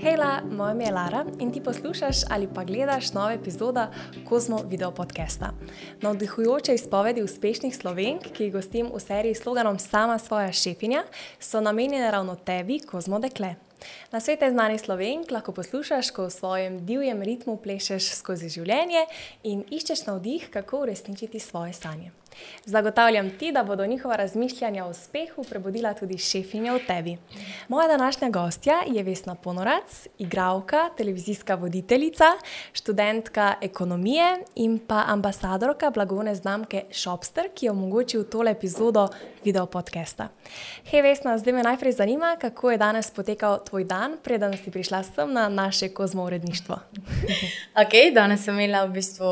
Hej, moje ime je Lara in ti poslušaš ali pa gledaš nove epizode Kozmo video podcasta. Navdihujoče izpovedi uspešnih slovenk, ki jih gostim v seriji s sloganom Sama svoja šefinja, so namenjene ravno tebi, Kozmo dekle. Na svete znanih slovenk lahko poslušaš, ko v svojem divjem ritmu plešeš skozi življenje in iščeš navdih, kako uresničiti svoje sanje. Zagotavljam ti, da bodo njihova razmišljanja o uspehu prebudila tudi šefinja v tebi. Moja današnja gostja je Vesna Ponorac, igralka, televizijska voditeljica, študentka ekonomije in pa ambasadorka blagovne znamke Shopster, ki je omogočil tole epizodo video podcasta. Hej, Vesna, zdaj me najprej zanima, kako je danes potekal tvoj dan, preden si prišla sem na naše kozmo uredništvo. ok, danes sem imela v bistvu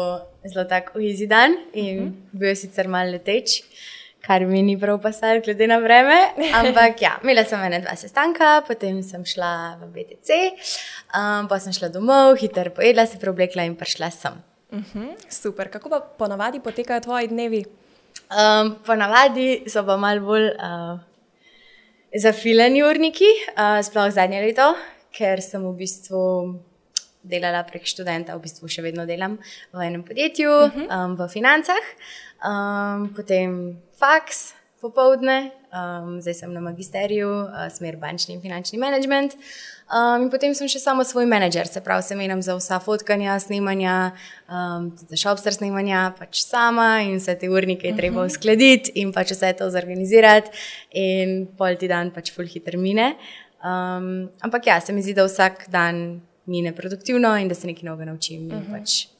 zelo tak ujizi dan in uh mhm. -huh. bil je sicer mal leteč, kar mi ni prav pasal, glede na vreme. Ampak ja, imela sem ene dva sestanka, potem sem šla v BTC, um, pa sem šla domov, hitro pojedla, se preoblekla in prišla sem. Uh mhm, -huh. Super, kako pa ponavadi potekajo tvoji dnevi? Um, ponavadi so pa mal bolj uh, zafileni urniki, uh, sploh zadnje leto, ker sem v bistvu delala prek študenta, v bistvu še vedno delam v enem podjetju, uh mhm. -huh. um, v financah, um, potem faks popovdne, um, zdaj sem na magisteriju, uh, smer bančni in finančni management. Um, in potem sem še samo svoj menedžer, se pravi, se menim za vsa fotkanja, snemanja, um, za šopster snemanja, pač sama in vse te urnike je treba mhm. uskladiti in pač vse to zorganizirati, in pol ti dan pač full hiter mine. Um, ampak ja, se mi zdi, da vsak dan mine produktivno in da se nekaj novega naučim. Uh mhm. -huh. pač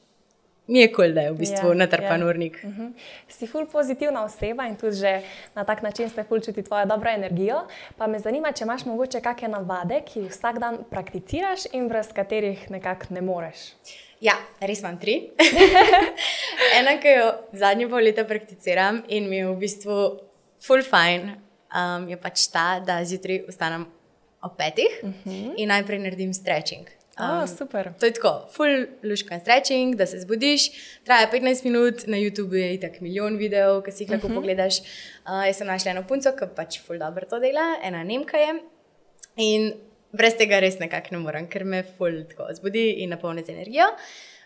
mi je kul, cool, da je v bistvu ja, natrpan ja. urnik. Uh mhm. -huh. Si ful pozitivna oseba in tudi že na tak način se ful čuti tvojo dobro energijo. Pa me zanima, če imaš mogoče kakšne navade, ki jih vsak dan prakticiraš in brez katerih nekako ne moreš. Ja, res imam tri. Ena, ki jo zadnje pol leta prakticiram in mi je v bistvu full fine, um, je pač ta, da zjutraj vstanem ob petih uh mhm. -huh. in najprej naredim stretching. Um, oh, super. To je tako, full luška stretching, da se zbudiš, traja 15 minut, na YouTubu je tako milijon videov, ki si jih lahko uh mhm. -huh. pogledaš. Uh, jaz sem našla eno punco, ki pač full dobro to dela, ena Nemka je. In brez tega res nekako ne morem, ker me full tako zbudi in napolni z energijo.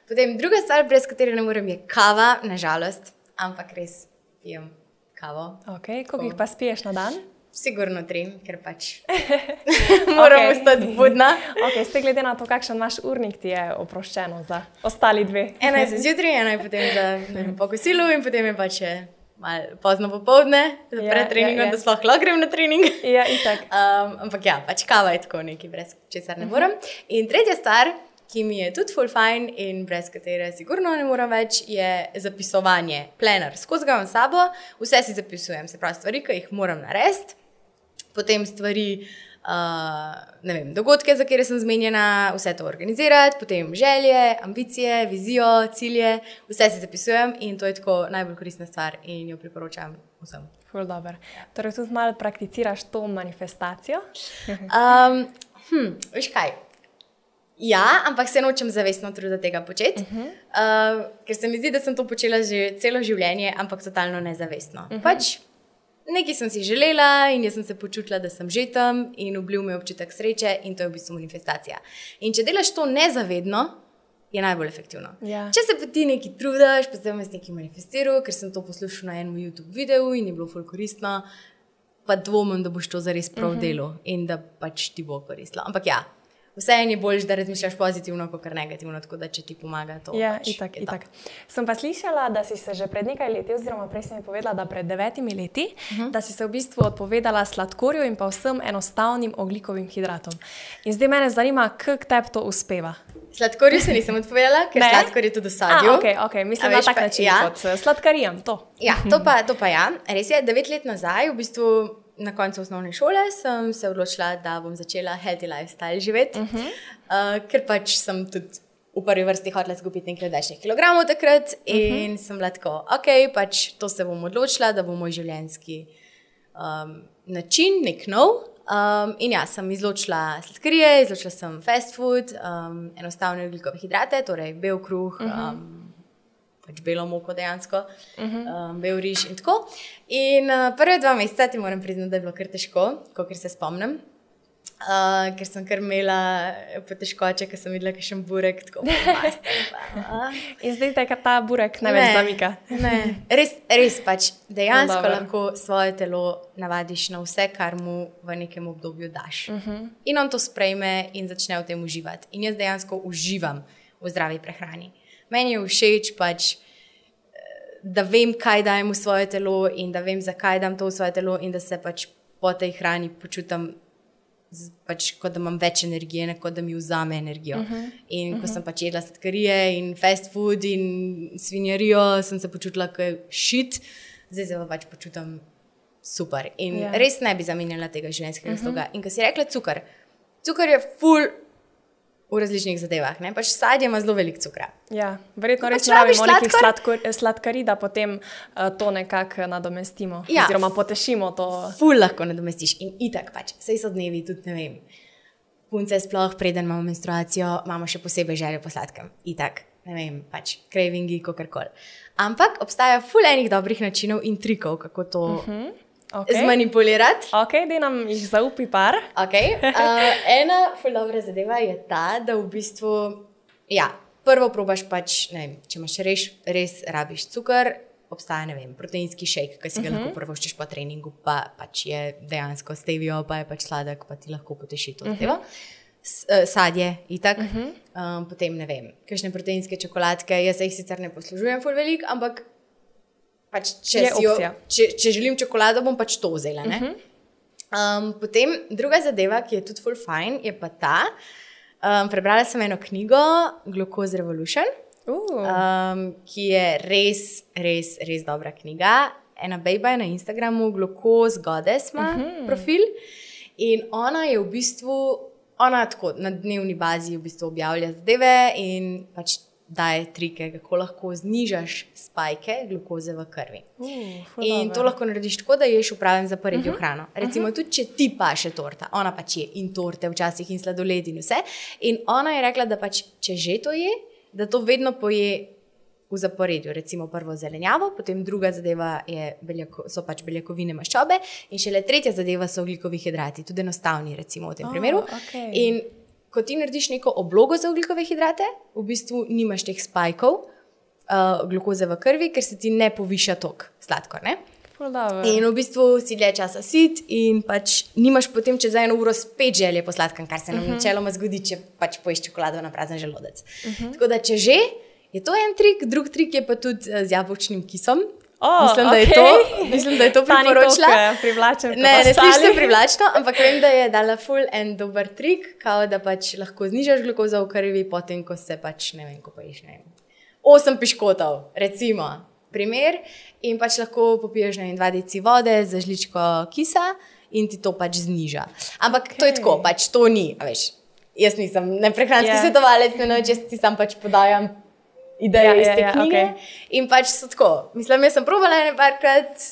Potem druga stvar, brez katere ne morem, je kava, nažalost, ampak res pijem kavo. Okay, koliko jih pa spiješ na dan? Sigurno tri, ker pač moramo okay. ostati budna. Okay, ste glede na to, kakšen naš urnik ti je oproščeno za ostali dve. ena je zjutraj, ena je potem za pokosilo in potem je pač pozno popovdne, ja, pred treningom, ja, ja. da sploh lahko grem na trening. Ja, um, ampak ja, pač kava je tako neki, brez česar ne morem. In tretja stvar, ki mi je tudi full fine in brez katere sigurno ne morem več, je zapisovanje, plenar. Skozi ga imam sabo, vse si zapisujem, se pravi stvari, ki jih moram narediti potem stvari, uh, ne vem, dogodke, za katere sem zmenjena, vse to organizirati, potem želje, ambicije, vizijo, cilje, vse si zapisujem in to je tako najbolj koristna stvar in jo priporočam vsem. Torej, tudi malo prakticiraš to manifestacijo? um, hm, veš kaj? Ja, ampak se nočem zavestno truditi tega početi, uh -huh. uh, ker se mi zdi, da sem to počela že celo življenje, ampak totalno nezavestno. Uh -huh. pač, Nekaj sem si želela in jaz sem se počutila, da sem že tam in obljubil mi občutek sreče in to je v bistvu manifestacija. In če delaš to nezavedno, je najbolj efektivno. Ja. Če se pa ti nekaj trudiš, pa zdaj imaš nekaj manifestiral, ker sem to poslušal na enem YouTube videu in je bilo ful koristno, pa dvomim, da boš to zares prav uh mhm. -huh. delo in da pač ti bo koristilo. Ampak ja, vse je bolje, da razmišljaš pozitivno, kot negativno, tako da če ti pomaga to. Ja, pač, itak, itak. Sem pa slišala, da si se že pred nekaj leti, oziroma prej si mi povedala, da pred devetimi leti, uh mhm. -huh. da si se v bistvu odpovedala sladkorju in pa vsem enostavnim oglikovim hidratom. In zdaj me zanima, kako te to uspeva. Sladkorju se nisem odpovedala, ker sladkor je tudi sadje. Okay, okay. Mislim, da je tako način ja. kot sladkarijem. To. Ja, to pa, to pa ja. Res je, devet let nazaj, v bistvu na koncu osnovne šole sem se odločila, da bom začela healthy lifestyle živeti, uh -huh. uh, ker pač sem tudi v prvi vrsti hotela izgubiti nekaj več kilogramov takrat uh -huh. in sem bila tako, ok, pač to se bom odločila, da bo moj življenjski um, način, nek nov. Um, in ja, sem izločila sladkarije, izločila sem fast food, um, enostavne ugljikove hidrate, torej bel kruh. Uh -huh. um, pač belo moko dejansko, uh -huh. um, bel riž in tako. In uh, prve dva meseca ti moram priznati, da je bilo kar težko, kot se spomnim. Uh, ker sem kar imela potežkoče, ker sem videla, da je še burek tako pomasten. In zdaj te ta burek največ zamika. Ne, res, res pač dejansko No, dobro. lahko svoje telo navadiš na vse, kar mu v nekem obdobju daš. Uh -huh. In on to sprejme in začne v tem uživati. In jaz dejansko uživam v zdravi prehrani. Meni je všeč pač. eh, Da vem, kaj dajem v svoje telo, in da vem, zakaj dam to v svoje telo, in da se pač po tej hrani počutim, pač, kot da imam več energije, ne kot da mi vzame energijo. Uh -huh. In ko uh -huh. sem pač jedla sladkarije in fast food in svinjarijo, sem se počutila kot šit, zdaj se pa pač počutim super. In Ja. yeah. res ne bi zamenjala tega življenjskega uh -huh. sloga. In ko si rekla cukor, cukor je full v različnih zadevah. Ne? Pač sadje ima zelo veliko cukra. Ja, verjetno Ko res pač rabimo nekih sladkor- sladkarij, da potem uh, to nekako nadomestimo. Ja. Oziroma potešimo to. Ful lahko nadomestiš in itak pač, sej so dnevi tudi ne vem. Punce, sploh preden imamo menstruacijo, imamo še posebej željo po sladkem. Itak, ne vem, pač cravingi, kakorkoli. Ampak obstaja ful enih dobrih načinov in trikov, kako to uh -huh. Okay. zmanipulirati. Ok, da nam jih zaupi par. Okay. Uh, ena ful dobra zadeva je ta, da v bistvu, ja, prvo probaš pač, ne vem, če imaš res, res rabiš cukor. Obstaja, ne vem, proteinski šejk, ki si ga uh -huh. lahko prvoščiš po treningu, pa pač je dejansko stevijo, pa je pač sladek, pa ti lahko poteši to zadevo. Uh -huh. Sadje, itak. Uh -huh. um, potem ne vem, kakšne proteinske čokoladke. Jaz se jih sicer ne poslužujem, ful velik, ampak pač, če, jo, če, če želim čokolado, bom pač to vzela. Uh -huh. um, potem druga zadeva, ki je tudi full fine, je pa ta. Um, prebrala sem eno knjigo, Glucose Revolution, Uh, um, ki je res, res, res dobra knjiga. Ena bejba je na Instagramu, Glucose Goddess ima uh -huh. profil. In ona je v bistvu, ona tako na dnevni bazi v bistvu objavlja zadeve in pač daje trike, kako lahko znižaš spajke glukoze v krvi. uh, In dobro. to lahko narediš tako, da ješ v pravem zaporedju uh -huh. hrano. Recimo, uh -huh. tudi če ti paše torta, ona pač je in torte, včasih in sladoled in vse. In ona je rekla, da pač če že to je, da to vedno poje v zaporedju. Recimo prvo zelenjavo, potem druga zadeva je beljako, so pač beljakovine maščobe, in šele tretja zadeva so ugljikovi hidrati, tudi enostavni, recimo v tem Oh, primeru. okej. In ko ti narediš neko oblogo za ugljikove hidrate, v bistvu nimaš teh spajkov. Uh, glukoze v krvi, ker se ti ne poviša tok sladkor. Ne? Dobro. In v bistvu si dlje časa sit, in pač nimaš potem čez eno uro spet želje po sladkem, kar se nam uh -huh. načeloma zgodi, če pač poješ čokolado na prazen želodec. Uh -huh. Tako da, če že, je to en trik, drug trik je pa tudi eh, z jabolčnim kisom. O, mislim, da je okej. to, mislim, da je to priporočila. eh, privlačen Ne, ne sliši privlačno, ampak vem, da je dala full en dober trik, kao da pač lahko znižaš glukozo v krvi, potem ko se pač ne vem, ko poješ ne vem. Osem piškotov, recimo, primer, in pač lahko popiješ ne vem, dva deci vode z žličko kisa in ti to pač zniža. Ampak okay. to je tako, pač to ni, veš. Jaz nisem prehranski Ja. yeah. svetovalec, ne noč, jaz ti sam pač podajam ideje Ja, ja, iz ja, te ja, knjige. okej. In pač so tako. Mislim, jaz sem provala ene parkrat,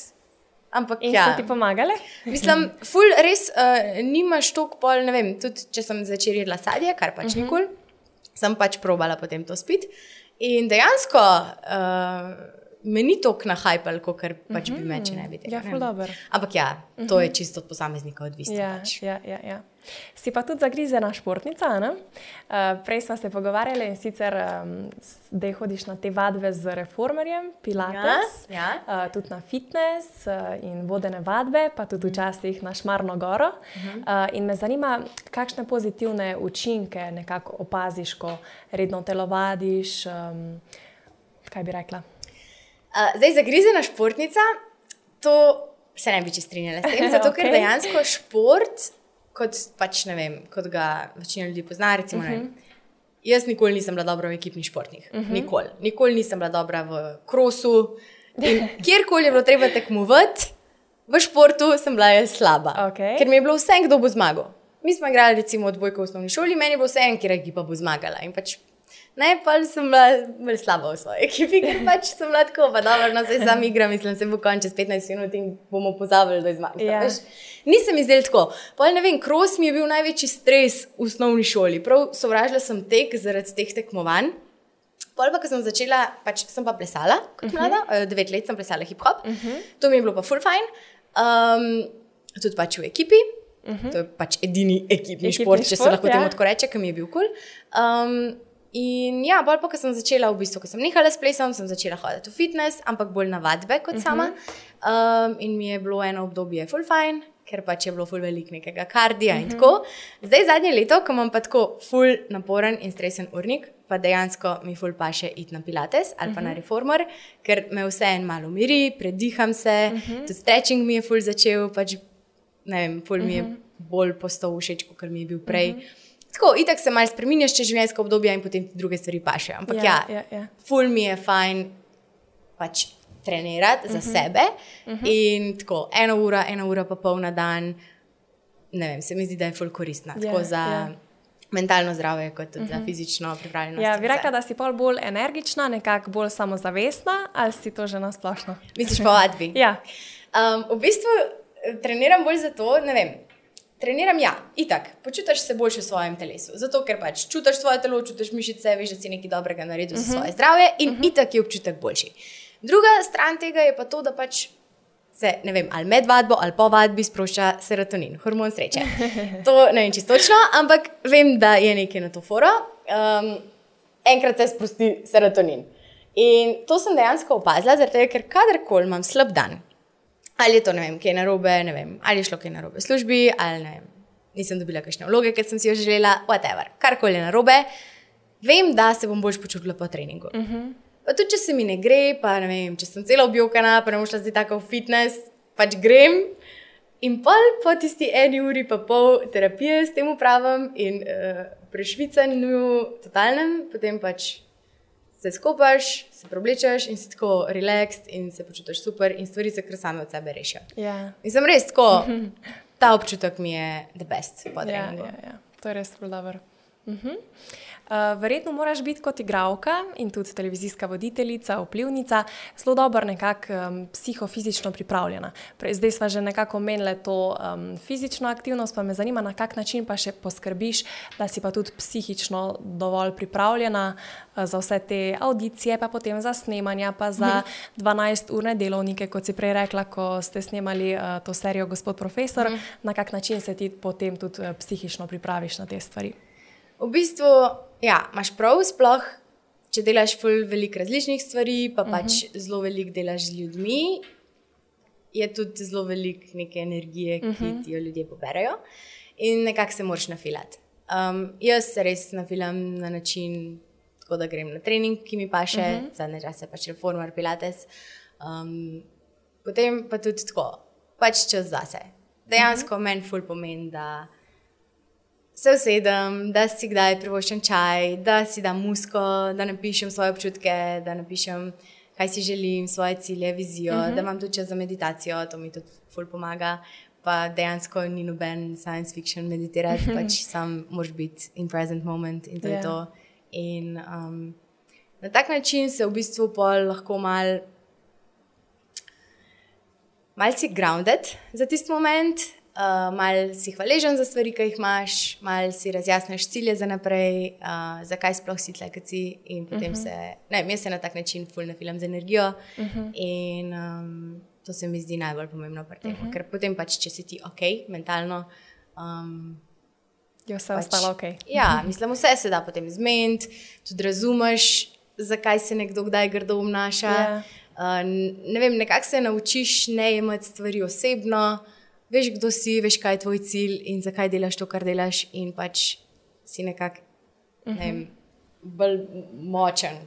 ampak In ja. so ti pomagali? Mislim, ful, res uh, nimaš toliko pol, ne vem, tudi če sem začela jedla sadje, kar pač uh -huh. nikoli, sem pač probala potem to spiti. In dejansko uh, me ni toliko nahajpal, kot pač uh -huh. bi me, če ne bi tega. Ja, ne ful dobro. Ampak ja, to je čisto od posameznika odvisno. Ja, Pač. ja, ja, ja. Si pa tudi zagrizena športnica. Uh, prej smo se pogovarjali in sicer, um, da hodiš na te vadbe z reformerjem, pilates, Ja, ja. Uh, tudi na fitness uh, in vodene vadbe, pa tudi včasih na Šmarno goro. Uh, in me zanima, kakšne pozitivne učinke nekako opaziš, ko redno telovadiš. Um, kaj bi rekla? Uh, zdaj, zagrizena športnica, to se ne bi če strinjala s tem, zato ker Okej. dejansko šport, kot pač ne vem, kot ga večina ljudi pozna, recimo, uh -huh. jaz nikoli nisem bila dobra v ekipnih športih. Uh -huh. Nikoli. Nikoli nisem bila dobra v krosu. In kjerkoli je bilo treba tekmovati, v športu sem bila jaz slaba. Okej. Ker mi je bilo vse, kdo bo zmagal. Mi smo igrali recimo odbojko v osnovni šoli, meni je bilo vse, katera ekipa bo zmagala. In pač Ne, pa sem bila bolj slaba v svoji ekipi, ker pač sem bila tako, pa dobro, no se sam igram, mislim, se bo konč čez 15 minut in bomo pozabili, da je zmagal. Ja. Ja. Nisem izdelal tako. Pol ne vem, kros mi je bil največji stres v osnovni šoli. Prav sovražila sem tek zaradi teh tekmovanj. Pol pa, ko sem začela, pač sem pa plesala kot mlada, uh -huh. devet let sem plesala hip-hop, uh -huh. to mi je bilo pa full fine, um, tudi pač v ekipi. Uh -huh. To je pač edini ekipni, ekipni šport, šport, če se lahko ja. temu tako reče, ki mi je bil kul. Cool. Um, in ja, bolj pa, ko sem začela, v bistvu, ko sem nehala s plesom, sem začela hoditi v fitness, ampak bolj na vadbe kot uh -huh. sama. Um, in mi je bilo eno obdobje full fine. Ker pač je bilo ful veliko nekega kardija in uh -huh. tako. Zdaj, zadnje leto, ko imam pa tako ful naporen in stresen urnik, pa dejansko mi ful pa še iti na pilates ali pa uh -huh. na reformer, ker me vse en malo umiri, prediham se, uh -huh. tudi stretching mi je ful začel, pač ne vem, ful mi je uh -huh. bolj postal všeč, kot mi je bil prej. Uh -huh. Tako, itak se malo spremenjaš čez življenjsko obdobje in potem ti druge stvari paše. Ampak ja, ja, ja, ja. ful mi je fajn pač trenirati uh -huh. za sebe. Uh -huh. In tako, eno uro, eno uro pa pol na dan, ne vem, se mi zdi, da je ful koristna. Ja, Tako za ja. mentalno zdravje, kot tudi uh -huh. za fizično pripravljenost. Ja, bi rekla, da si pol bolj energična, nekako bolj samozavestna, ali si to že nasplošno? Misliš po vadbi? Ja. Um, v bistvu eh, treniram bolj zato, ne vem. Treniram, ja, itak, počutiš se boljše v svojem telesu. Zato, ker pač čutiš svoje telo, čutiš mišice, veš, da si nekaj dobrega naredil uh -huh. za svoje zdravje in uh -huh. itak je občutek boljši. Druga stran tega je pa to, da pač se, ne vem, ali med vadbo ali po vadbi sprošča serotonin, hormon sreče. To ne vem čisto točno, ampak vem, da je nekaj na to foro. Um, enkrat se sprosti serotonin. In to sem dejansko opazila, zato ker kadarkoli imam slab dan, ali je to ne vem, kaj je narobe, ne vem, ali je šlo kaj narobe v službi, ali ne vem, nisem dobila kakšne vloge, ker sem si jo želela, whatever, karkoli je narobe, vem, da se bom bolj počutila po treningu. Uh -huh. Pa tudi, če se mi ne gre, pa ne vem, če sem celo objokana, pa ne bom šla zdaj tako v fitness, pač grem. In pol po tisti eni uri, pa pol terapije s tem upravam in uh, prešvicanju, totalnem, potem pač se skopaš, se preoblečeš in si tako relaxed in se počutiš super, in stvari se kar same od sebe rešijo. Ja. In sem res tako, ta občutek mi je the best Ja, ja, ja. To je res dobro. Uh -huh. Uh, verjetno moraš biti kot igralka in tudi televizijska voditeljica, vplivnica, zelo dobro nekako um, psihofizično pripravljena. Prej, zdaj smo že nekako omenili to um, fizično aktivnost, pa me zanima, na kak način pa še poskrbiš, da si pa tudi psihično dovolj pripravljena uh, za vse te audicije, pa potem za snemanja, pa za 12-urne delovnike, kot si prej rekla, ko ste snemali uh, to serijo Gospod profesor, -huh. na kak način se ti potem tudi uh, psihično pripraviš na te stvari. V bistvu, ja, imaš prav, sploh če delaš veliko različnih stvari, pa pač uh -huh. zelo veliko delaš z ljudmi, je tudi zelo veliko neke energije, ki uh -huh. ti jo ljudje poberajo in nekako se moraš nafilati. Um, jaz se res nafilam na način, tako da grem na trening, ki mi paše, uh -huh. zadnje čase pač reformer, pilates. Um, potem pa tudi tako, pač čas zase. Dejansko uh -huh. meni ful pomeni, da se usedem, da si kdaj privoščim čaj, da si dam musko, da napišem svoje občutke, da napišem, kaj si želim, svoje cilje, vizijo, uh -huh. da imam tudi čas za meditacijo, to mi tudi ful pomaga. Pa dejansko ni noben science fiction meditirati, pač sam moraš biti in present moment in to yeah. je to. In um, na tak način se v bistvu pol lahko mal, mal si grounded za tisti moment, uh, mal si hvaležen za stvari, ki jih imaš, mal si razjasniš cilje za naprej, uh, zakaj sploh si tle, kot si. In potem uh -huh. se, ne, jaz se na tak način fulno filam z energijo. Uh -huh. In um, to se mi zdi najbolj pomembno pri tem, uh -huh. ker potem pač, če si ti ok, mentalno. Um, Je vse pač, ostalo ok. Ja, mislim, vse se da potem zmeniti, tudi razumeš, zakaj se nekdo kdaj grdo obnaša. Ja. Uh, ne vem, nekako se naučiš ne jemati stvari osebno, veš, kdo si, veš, kaj je tvoj cilj in zakaj delaš to, kar delaš, in pač si nekako ne vem, bolj močen.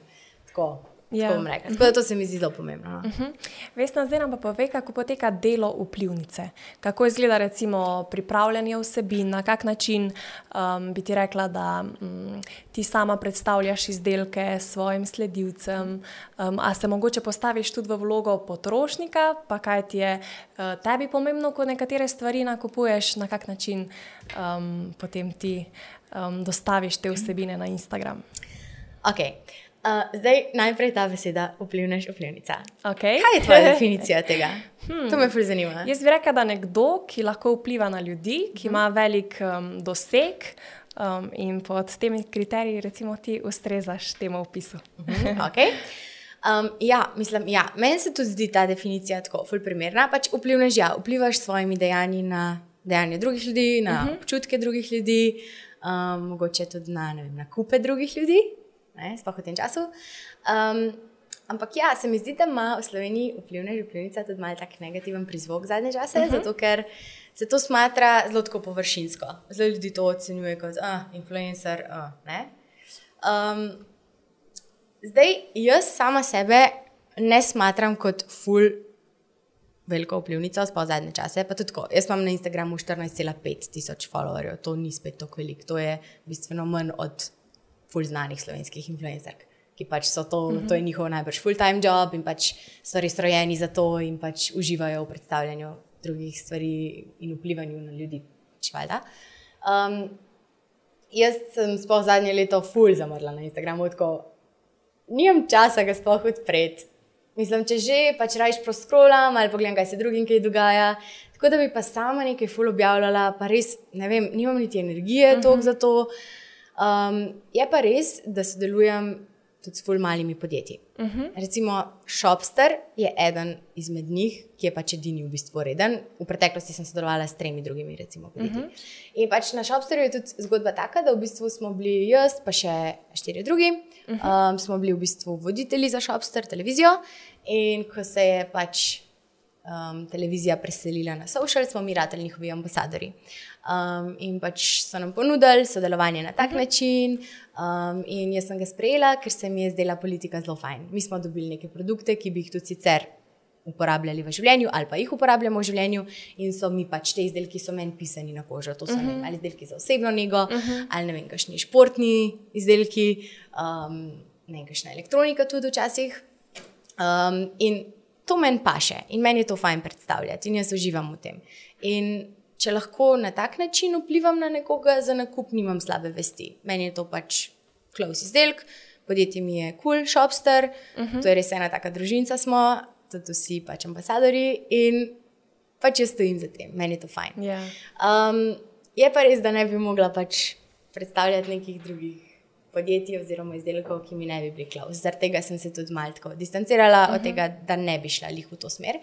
Tako, Ja. tako bom rekla. Tako da to se mi zdi zelo pomembno. No. Uh -huh. Vesna, zdaj nam pa pove, kako poteka delo vplivnice. Kako izgleda recimo pripravljanje vsebin, na kak način um, bi ti rekla, da um, ti sama predstavljaš izdelke svojim sledilcem, um, a se mogoče postaviš tudi v vlogo potrošnika, pa kaj ti je uh, tebi pomembno, ko nekatere stvari nakupuješ, na kak način um, potem ti um, dostaviš te vsebine na Instagram. Okay. Uh, zdaj najprej ta beseda vplivneš, vplivnica. Okay. Kaj je tvoja definicija tega? Hmm. To me fulj zanima. Jaz bi rekla, da nekdo, ki lahko vpliva na ljudi, ki ima velik um, doseg um, in pod temi kriteriji, recimo, ti ustrezaš temu opisu. okay. um, ja, mislim, ja, meni se tudi zdi ta definicija tako fulj primerna. Pač vplivneš, ja, vplivaš s svojimi dejanji na dejanje drugih ljudi, na uh -huh. občutke drugih ljudi, um, mogoče tudi na vem, nakupe drugih ljudi, sploh v tem času. Um, ampak ja, se mi zdi, da ima v Sloveniji vplivna župljivnica tudi malo tak negativen prizvok zadnje čase, uh -huh. zato ker se to smatra zelo površinsko. Zelo ljudi to ocenjuje kot ah, influencer. Ah, um, zdaj, jaz sama sebe ne smatram kot full veliko vplivnico, sploh zadnje čase. Tako, jaz imam na Instagramu 14,5 tisoč followerjev, to ni spet tako veliko, to je bistveno manj od full znanih slovenskih influencerk. Ki pač so to, mm -hmm. to je njihov najbrž full-time job in pač so res rojeni za to in pač uživajo v predstavljanju drugih stvari in vplivanju na ljudi. Um, jaz sem sploh zadnje leto full zamrla na Instagramu, tako nimam časa ga sploh odpreti. Mislim, če že pač rajš proskrolam ali pogledam, kaj se drugim kaj dogaja. Tako da bi pa sama nekaj ful objavljala, pa res ne vem, nimam niti energije uh mhm. -huh. za to. Um, je pa res, da sodelujem tudi s ful malimi podjetji. Uh mhm. -huh. Recimo Shopster je eden izmed njih, ki je pač edini v bistvu reden. V preteklosti sem sodelovala s tremi drugimi recimo, podjetji. Uh mhm. -huh. In pač na Shopsterju je tudi zgodba taka, da v bistvu smo bili jaz, pa še štiri drugi. Uh -huh. um, smo bili v bistvu voditelji za Shopster televizijo. In ko se je pač um, televizija preselila na social, smo mi rateli njihovi ambasadori. Um, in pač so nam ponudili sodelovanje na tak uh mhm. -huh. način. Um, in jaz sem ga sprejela, ker se mi je zdela politika zelo fajn. Mi smo dobili neke produkte, ki bi jih tudi sicer. Uporabljali v življenju, ali pa jih uporabljamo v življenju, in so mi pač te izdelki, ki so meni pisani na kožo. To so uh -huh. vem, mhm. ali izdelki za osebno nego, uh mhm. -huh. ali ne vem, kakšni športni izdelki, um, ne vem, kakšna elektronika tudi včasih. Um, in to meni paše in meni je to fajn predstavljati in jaz uživam v tem. In če lahko na tak način vplivam na nekoga za nakup, nimam slabe vesti. Meni je to pač close izdelek, podjetje mi je kul, cool, shopster, uh mhm. -huh. to je res ena taka družinca smo, tudi vsi pač ambasadori in pač jaz stojim za tem, meni je to fajn. Yeah. Ja. Um, je pa res, da ne bi mogla pač predstavljati nekih drugih podjetij oziroma izdelkov, ki mi ne bi bili klaus. Zaradi tega sem se tudi malo distancirala uh -huh. od mhm. tega, da ne bi šla v to smer.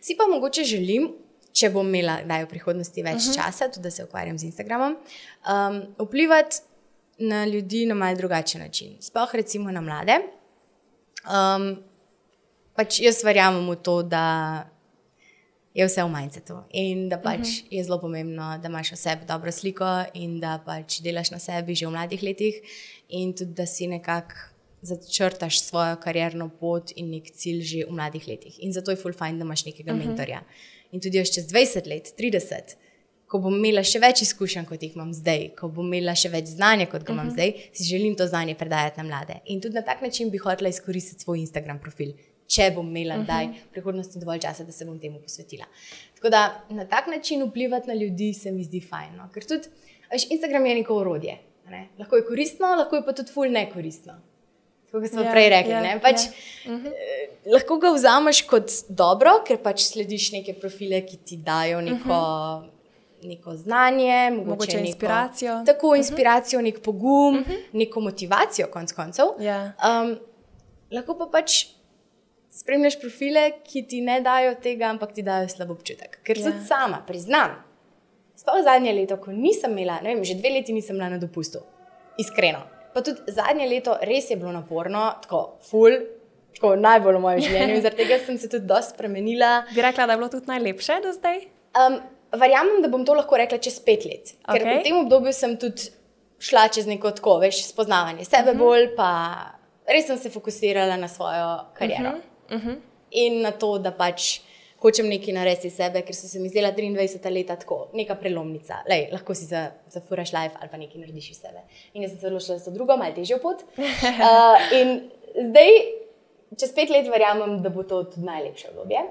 Si pa mogoče želim, če bom imela v prihodnosti več uh mhm. -huh. časa, tudi da se ukvarjam z Instagramom, um, vplivati na ljudi na malce drugačen način. Sploh recimo na mlade. Um, pač jaz verjamem v to, da je vse v mindsetu. In da pač uh mhm. -huh. je zelo pomembno, da imaš o sebi dobro sliko in da pač delaš na sebi že v mladih letih, in tudi da si nekako začrtaš svojo karjerno pot in nek cilj že v mladih letih. In zato je full fajn, da imaš nekega uh mhm. -huh. mentorja. In tudi jaz čez 20 let, 30. Ko bom imela še več izkušenj, kot jih imam zdaj, ko bom imela še več znanja, kot ga imam uh mhm. -huh. zdaj, si želim to znanje predajati na mlade. In tudi na tak način bi hotela izkoristiti svoj Instagram profil, če bom imela uh -huh. v prihodnosti dovolj časa, da se bom temu posvetila. Tako da na tak način vplivati na ljudi se mi zdi fajn. No? Ker tudi veš, Instagram je neko orodje. Ne? Lahko je koristno, lahko je pa tudi ful nekoristno. Kot smo yeah, ja, prej rekli, yeah, ja, pač, yeah. uh -huh. eh, lahko ga vzameš kot dobro, ker pač slediš neke profile, ki ti dajo neko, uh -huh. neko znanje, mogoče, mogoče neko, inspiracijo. Tako uh -huh. inspiracijo, nek pogum, uh -huh. neko motivacijo, konc koncev. Yeah. Um, lahko pa pač spremljaš profile, ki ti ne dajo tega, ampak ti dajo slab občutek. Ker. Ja. tudi sama priznam, sploh zadnje leto, ko nisem imela, ne vem, že dve leti nisem bila na dopustu, iskreno. Pa tudi zadnje leto res je bilo naporno, tako full. Tako najbolj v mojem življenju, zaradi tega sem se tudi dosti spremenila. Bi rekla, da je bilo tudi najlepše do zdaj? Um, verjamem, da bom to lahko rekla čez pet let. Okay. Ker v tem obdobju sem tudi šla čez neko tako, veš, spoznavanje sebe uh mhm. -huh. bolj, pa res sem se fokusirala na svojo kariero. Uh -huh. Uh -huh. In na to, da pač hočem nekaj narediti sebe, ker so se mi zdela 23 leta tako, neka prelomnica. Lej, lahko si zafuraš za life ali pa nekaj narediš iz sebe. In jaz sem zelo šla za drugo, malo težjo pot. Uh, in zdaj, čez pet let, verjamem, da bo to tudi najlepše obdobje.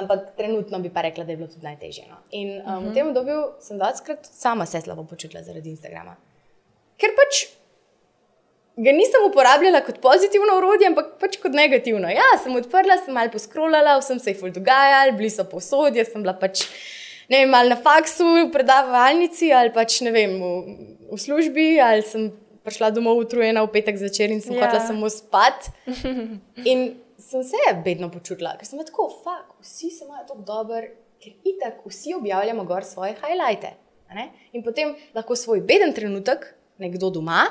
Ampak trenutno bi pa rekla, da je bilo tudi najtežje. No. In um, uh -huh. v mhm. tem obdobju sem večkrat sama se slabo počutila zaradi Instagrama. Ker pač ga nisem uporabljala kot pozitivno urodje, ampak pač kot negativno. Ja, sem odprla, sem malo poskrolala, vsem se je ful dogajalo, bili so posodje, sem bila pač. Ne vem, ali na faksu, v predavalnici, ali pač ne vem, v, v službi, ali sem prišla domov utrujena v petek zvečer in sem yeah. hotela samo spati. In sem se vedno počutila, ker sem tako, fuk, vsi se imajo tako dobro, ker itak vsi objavljamo gor svoje highlighte. In potem lahko svoj beden trenutek nekdo doma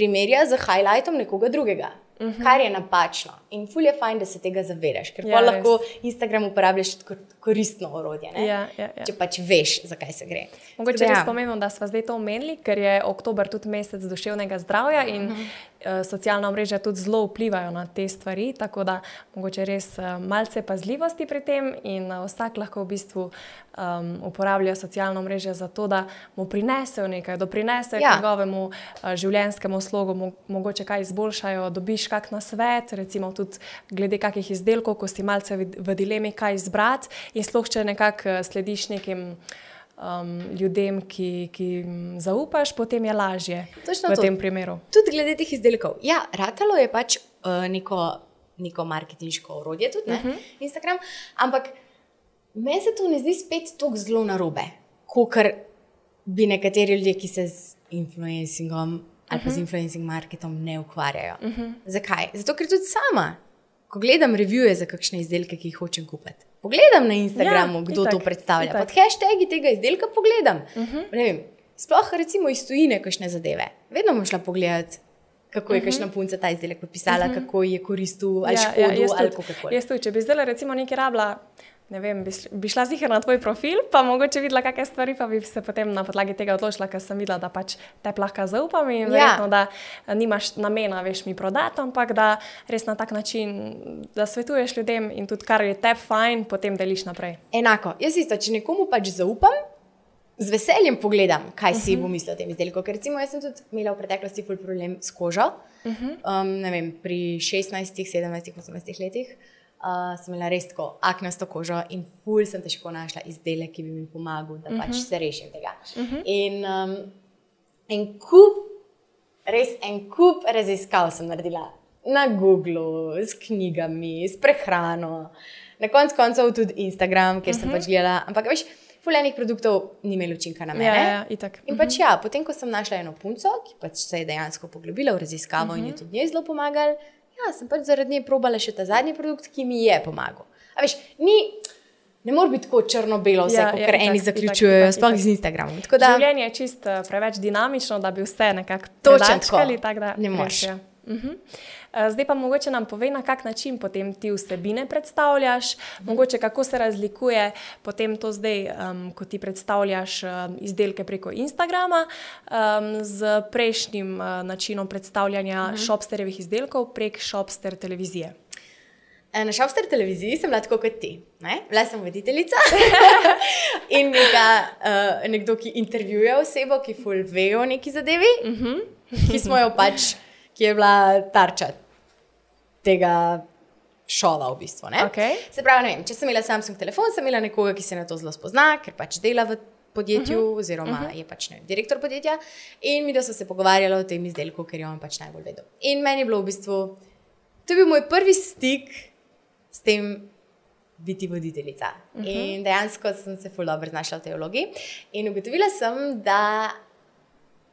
primerja z highlightom nekoga drugega. Uh -huh. Kar je napačno. In ful je fajn, da se tega zavedaš, ker Ja, res. lahko Instagram uporabljaš kot koristno orodje. ne? Ja, ja, ja. Če pač veš, zakaj se gre. Mogoče res ja. pomembno, da smo zdaj to omenili, ker je oktober tudi mesec duševnega zdravja in uh -huh. Uh, socialna omrežja tudi zelo vplivajo na te stvari. Tako da mogoče res uh, malce pazljivosti pri tem in uh, vsak lahko v bistvu um, uporablja socialna omrežja za to, da mu prinesejo nekaj, doprinesejo ja. Njegovemu uh, življenjskemu slogu, mo mogoče kaj izboljšajo, dobiš kak na svet, recimo tudi glede kakih izdelkov, ko si malce v, dilemi, kaj izbrati in sploh če nekako slediš nekim um, ljudem, ki, ki jim zaupaš, potem je lažje Točno v to. tem primeru. Tudi glede teh izdelkov. Ja, ratalo je pač uh, neko, neko marketinško orodje, tudi uh -huh. Instagram, ampak meni se to ne zdi spet tako zelo narobe, kot bi nekateri ljudje, ki se z influencingom ali pa z influencing marketom ne ukvarjajo. Uh -huh. Zakaj? Zato, ker tudi sama, ko gledam revije za kakšne izdelke, ki jih hočem kupiti. Pogledam na Instagramu, Ja, kdo itak, to predstavlja. itak. Pod hashtagi tega izdelka pogledam. Uh -huh. ne vem, sploh recimo iz tujine, kakšne zadeve. Vedno bom šla pogledat, kako je uh -huh. kakšna punca ta izdelek podpisala, uh -huh. kako je koristil, ali ja, škodil, ja, jaz ali tudi- kako Jaz tudi, če bi zdaj recimo nekaj rabila. Ne vem, bi, bi šla ziher na tvoj profil, pa mogoče videla, kakšne stvari, pa bi se potem na podlagi tega odločila, ker sem videla, da pač te lahko zaupam in Ja. verjetno, da eh, nimaš namena, veš, mi prodati, ampak da res na tak način, da svetuješ ljudem in tudi kar je te fajn, potem deliš naprej. Enako, jaz isto, če nekomu pač zaupam, z veseljem pogledam, kaj si uh -huh. bo mislil o tem izdelku. Ker recimo jaz sem tudi imela v preteklosti problem s kožo. Uh -huh. um, vem, pri 16, 17, 18 letih. Uh, sem imela res tako aknasto kožo in ful sem težko našla izdelek, ki bi mi pomagal, da pač se rešim tega. In um, en kup, res en kup raziskav sem naredila na Googlu, s knjigami, s prehrano, na koncu koncev tudi Instagram, kjer sem pač gledala. Ampak veš, fulejnih produktov ni imelo učinka na mene. Ja, ja, itak. In pač ja, potem, ko sem našla eno punco, ki pač se je dejansko poglobila v raziskavo uh -huh. in je tudi njej zelo pomagal, ja, sem pač zaradi nje probala še ta zadnji produkt, ki mi je pomagal. A veš, ni, ne more biti tako črno-belo, vse, Ja, ja, ja, kar itak, eni zaključujejo, sploh z Instagramom. Da, Življenje je čist eh, preveč dinamično, da bi vse nekako Točno tako. tako da Ne moreš. je. Uh -huh. Zdaj pa mogoče nam povej, na kak način potem ti vsebine predstavljaš, mogoče kako se razlikuje potem to zdaj, um, ko ti predstavljaš um, izdelke preko Instagrama, um, z prejšnjim uh, načinom predstavljanja uh -huh. shopsterjevih izdelkov prek shopster televizije. Eh, Na Šovster televiziji sem bila tako kot ti. Ne? Bila sem voditeljica in neka, uh, nekdo, ki intervjuje osebo, ki ful ve o neki zadevi, uh -huh. ki smo jo pač, ki je bila tarča tega šova v bistvu. ne. Okej. Se pravi, vem, če sem imela Samsung telefon, sem imela nekoga, ki se na to zelo spozna, ker pač dela v podjetju, uh -huh. oziroma uh -huh. je pač ne vem, direktor podjetja. In mi, da so se pogovarjali o tem izdelku, ker je on pač najbolj vedel. In meni je bilo v bistvu, to je bil moj prvi stik s tem. Biti voditeljica. Uh -huh. In dejansko sem se ful dobro znašla v tej vlogi. In ugotovila sem, da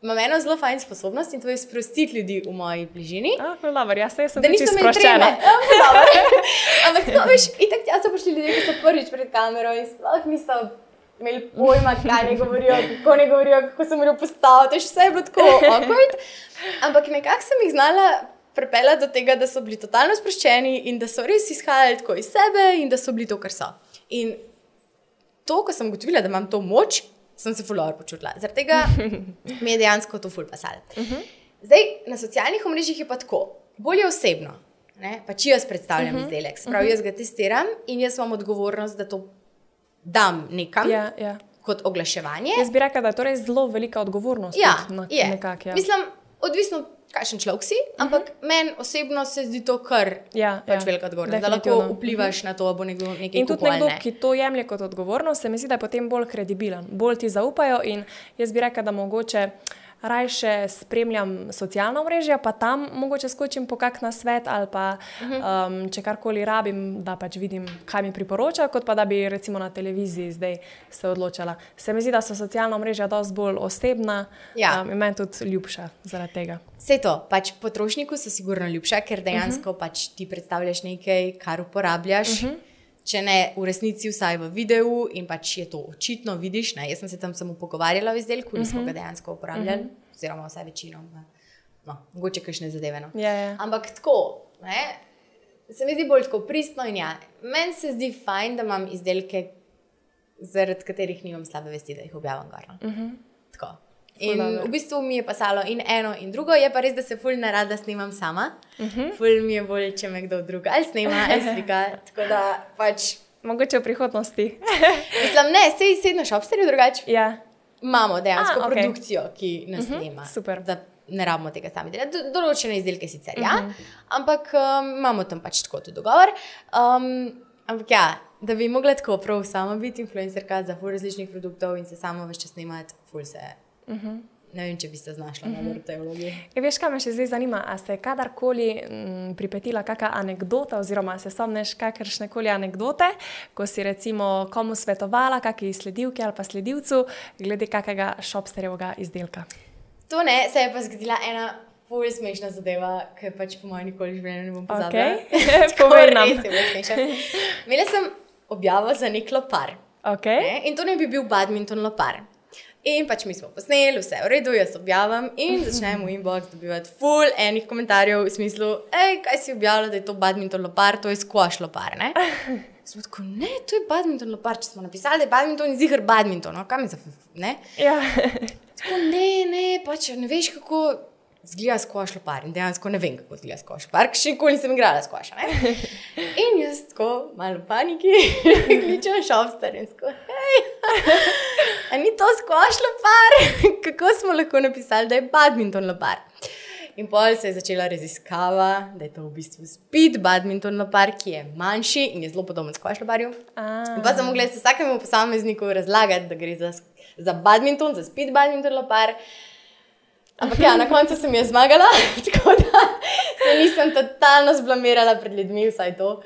imam eno zelo fajn sposobnost in to je sprostiti ljudi v moji bližini. Ah, jaz se sem Da niso imeli sproščena. Ja, ful dobro. Ampak to veš, itak tja so prišli ljudje, ki so prvič pred kamero in sploh niso imeli pojma, kaj ne govorijo, kako ne govorijo, kako se morajo postaviti, veš, vse je bilo tako awkward. Ampak nekako sem jih znala pripeljati do tega, da so bili totalno sproščeni in da so res izhajali tako iz sebe in da so bili to, kar so. In to, ko sem ugotovila, da imam to moč, sem se fulor počutila. Zaradi tega mi je dejansko to ful pasalo. Zdaj, na socialnih omrežjih je pa tako, bolje osebno. Ne? Pač jaz predstavljam uh -huh. izdelek, se pravi, jaz ga testiram in jaz imam odgovornost, da to dam nekam Ja, ja. kot oglaševanje. Jaz bi rekla, da je to res zelo velika odgovornost. Ja, tudi na, je. nekak, ja. Mislim, odvisno, kakšen človek si, ampak uh -huh. meni osebno se zdi to kar Ja, pač ja, velika odgovornost, da lahko vplivaš na to, da bo nekdo nekaj In tudi nekdo, ne. ki to jemlje kot odgovornost, se mi zdi, da je potem bolj kredibilen, bolj ti zaupajo. In jaz bi rekla, da mogoče rajše spremljam socialna mreža, pa tam mogoče skočim po kak na svet ali pa um, če karkoli rabim, da pač vidim, kaj mi priporoča, kot pa da bi recimo na televiziji zdaj se odločala. Se mi zdi, da so socialna mreža dosti bolj osebna Ja. um, in meni tudi ljubša zaradi tega. Vse to, pač potrošniku so sigurno ljubša, ker dejansko uh -huh. pač ti predstavljaš nekaj, kar uporabljaš. Uh -huh. Če ne v resnici, vsaj v videu, in pač je to očitno, vidiš. Ne? Jaz sem se tam samo pogovarjala o izdelku, nismo ga dejansko uporabljali, oziroma vsaj večino. No, mogoče kakšne zadeve. No. Ja, ja. Ampak tako, ne, se mi zdi bolj tako pristno in ja. Meni se zdi fajn, da imam izdelke, zaradi katerih nimam slabe vesti, da jih objavim gor. No. Uh -huh. In dobro. v bistvu mi je pasalo in eno in drugo, je pa res, da se ful narada snimam sama. Uh -huh. Ful mi je bolj, če me kdo drug ali snima ali slika. Tako da pač. Mogoče v prihodnosti. Mislim, ne, sej sedno šopsterju drugače. ja. Imamo dejansko A, okay. produkcijo, ki nas uh -huh, snima. super. Da ne rabimo tega sami delati. Do- Določene izdelke sicer, uh -huh. ja, ampak um, imamo tam pač tako tudi dogovor. Um, ampak ja, da bi mogla tako prav sama biti influencerka za ful različnih produktov in se sama več čas snimati, ful se. Uh -huh. Ne vem, če bi se znašla uh -huh. na tej vlogi. E, veš, kaj me še zdaj zanima? A se je kadarkoli m, pripetila kakšna anekdota, oziroma se spomniš kakršne koli anekdote, ko si recimo komu svetovala, kakšni sledilki ali pa sledilcu, glede kakega šopsterjevega izdelka? To ne, se je pa zgodila ena ful smešna zadeva, ki pač po mojem nikoli življenju ne bom pozabila. Povej nam. res je bilo smešno. Imela sem objavo za nek lopar. Okay. Ne? In to ne bi bil badminton lopar. In pač mi smo posneli, vse je v redu, jaz objavim in začnemo v inbox dobivati full enih komentarjev v smislu, hej, kaj si objavila, da je to badminton lopar, to je squash lopar. Ne? Smo tako, ne, to je badminton lopar, če smo napisali, da je badminton in zihar badminton, no, kam je za ne? Ja. Tako, ne, ne, pač ne veš, kako zgleda skvoš lopar. In dejansko ne vem, kako zgleda skvoš lopar, še nikoli nisem igrala skvoša. In jaz tako, malo paniki, kličem šopster in tako, hej, a ni to skvoš lopar? kako smo lahko napisali, da je badminton lopar? In pol se je začela raziskava, da je to v bistvu speed badminton lopar, ki je manjši in je zelo podoben skvoš loparju. In pa sem mogla jaz vsakemu posamezniku razlagati, da gre za, za badminton, za speed badminton lopar. Ampak ja, na koncu sem jaz zmagala, tako da se nisem totalno zblamirala pred ljudmi, vsaj to.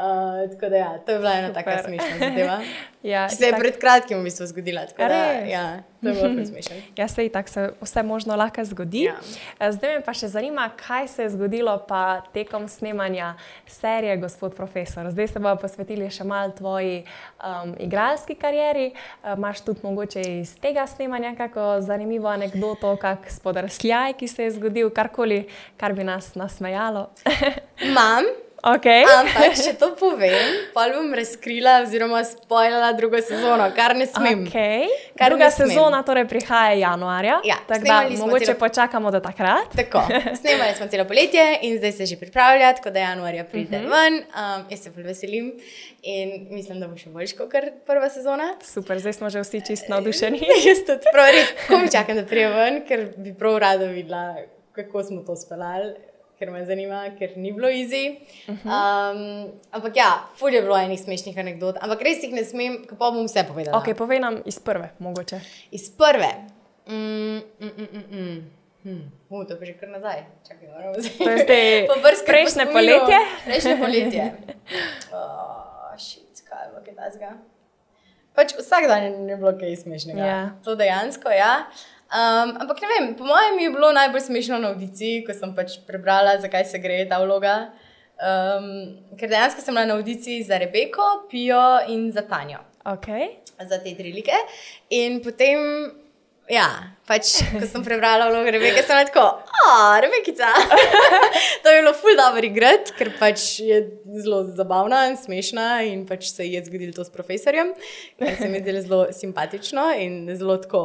Uh, tako da ja, to je bila ena taka Super. smešna zadeva. Ja, se je itak- pred kratkim v bistvu zgodila. Da, Res? ja, to je bilo smešno. Ja, se tako se vse možno lahko zgodi. Ja. Ja. Zdaj me pa še zanima, kaj se je zgodilo pa tekom snemanja serije Gospod Profesor. Zdaj se bomo posvetili še malo tvoji um, igralski karieri. Uh, Imáš tudi mogoče iz tega snemanja kako zanimivo anekdoto, kak spodrsljaj, ki se je zgodil, karkoli, kar bi nas nasmejalo. Imam, okay. ampak če to povem, pa bom razkrila oziroma spoilala drugo sezono, kar ne smem. Okay. Kar Druga ne smem. sezona torej prihaja januarja. Ja, tako da mogoče celo- počakamo do takrat. Tako, snemali smo celo poletje in zdaj se že pripravlja, tako da januarja pride uh Mhm. -huh. ven. Um, jaz se bolj veselim in mislim, da bo še boljš kot prva sezona. Super, zdaj smo že vsi čist navdušeni. jaz tudi prav res, ko mi čakam, da prije ven, ker bi prav rada videla, kako smo to speljali. Ker me zanima, ker ni bilo easy. Um, ampak ja, ful je bilo enih smešnih anekdot, ampak res jih ne smem, pa bom vse povedala. Okay, povej nam iz prve, mogoče. Iz prve. Mm, mm, mm, mm, mm. Hm. Uh, to pa že kar nazaj. Čakaj, moramo zdaj. To je zdaj po prejšnje spominu. poletje? Prejšnje poletje. Oh, shit, kaj je bilo kaj tasga? Pač vsak dan je bilo kaj smešnega. Ja. To dejansko, ja. Um, ampak ne vem, po mojem je bilo najbolj smešno na audiciji, ko sem pač prebrala, zakaj se gre ta vloga. Um, ker dejansko sem bila na audiciji za Rebeko, Pijo in za Tanjo Okay. za te tri like. In potem, ja, pač, ko sem prebrala vlogo Rebeke, sem bila tako, a, Rebekica. to je bilo ful dobro igrati, ker pač je zelo zabavna in smešna in pač se je zgodilo to s profesorjem, kar se mi je zdelo zelo simpatično in zelo tako.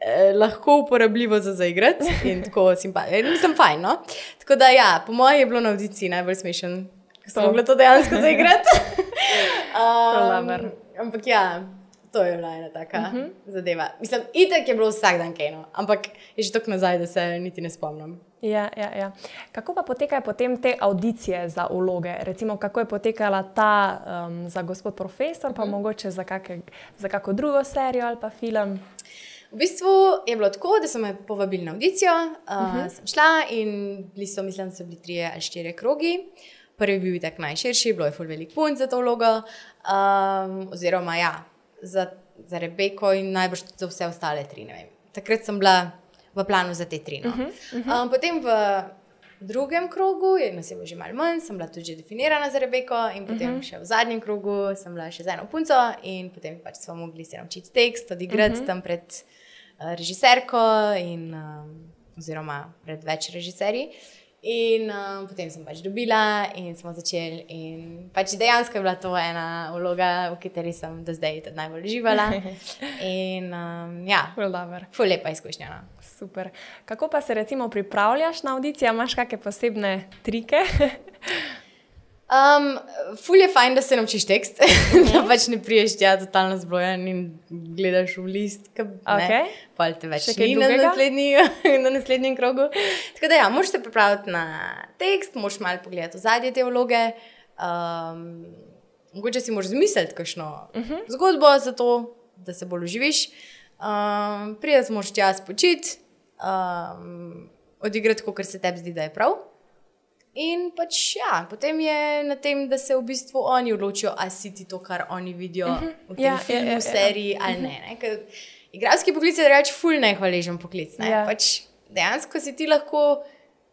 Eh, Lahko uporabljivo za zaigrati in tako simpatično, nisem fajn. No? Tako da, ja, po mojem je bilo na audiciji najbolj smešen, ko sem mogla to dejansko zaigrati. dobro. um, ampak ja, to je bila ena taka uh -huh. zadeva. Mislim, itek je bilo vsak dan kajno, ampak je že tako nazaj, da se niti ne spomnim. Ja, ja, ja. Kako pa potekajo potem te audicije za vloge? Recimo, kako je potekala ta um, za gospod profesor, pa mogoče za, kake, za kako drugo serijo ali pa film? V bistvu je bilo tako, da so me povabili na audicijo, uh, uh -huh. sem šla in bili so, mislim, da so bili trije ali štirje krogi. Prvi je bil tak najširši, bilo je ful velik punc za to vlogo, um, oziroma ja, za, za Rebeko in najbrž za vse ostale tri. Takrat sem bila v planu za te tri. No. Uh -huh, uh -huh. Um, potem v drugem krogu, je nas je bilo že malo manj, sem bila tudi že definirana za Rebeko, in potem uh -huh. še v zadnjem krogu sem bila še z eno punco, in potem pač smo mogli se naučiti tekst, odigrati uh -huh. tam pred režiserko, in, um, oziroma pred več režiserji. In um, potem sem pač dobila, in smo začeli. In pač dejansko je bila to ena vloga, v kateri sem do zdaj najbolj uživala. In um, ja, zelo lepa izkušnja. No. Super. Kako pa se recimo pripravljaš na audicijo, imaš kakšne posebne trike? Um, ful je fajn, da se naučiš tekst, -hmm. da pač ne priješ tja totalno zbrojen in gledaš v list, ki okay. te več ni na, naslednji, na naslednjem krogu. Tako da, ja, moraš se pripraviti na tekst, moraš malo pogledati zadnje te vloge. Um, mogoče si moraš zmisliti kakšno mm -hmm. zgodbo za to, da se bolj uživiš. Um, Prijeti moraš tja spočiti, um, odigrati, kot se tebi zdi, da je prav. In pač ja, potem je na tem, da se v bistvu oni odločijo, ali si ti to, kar oni vidijo uh -huh. v tem ja, filmu, ja, ja, seriji ja. ali uh -huh. ne. ne? Igralski poklic je reč, ful nehvaležen poklic. Ne? Ja. Pač dejansko si ti lahko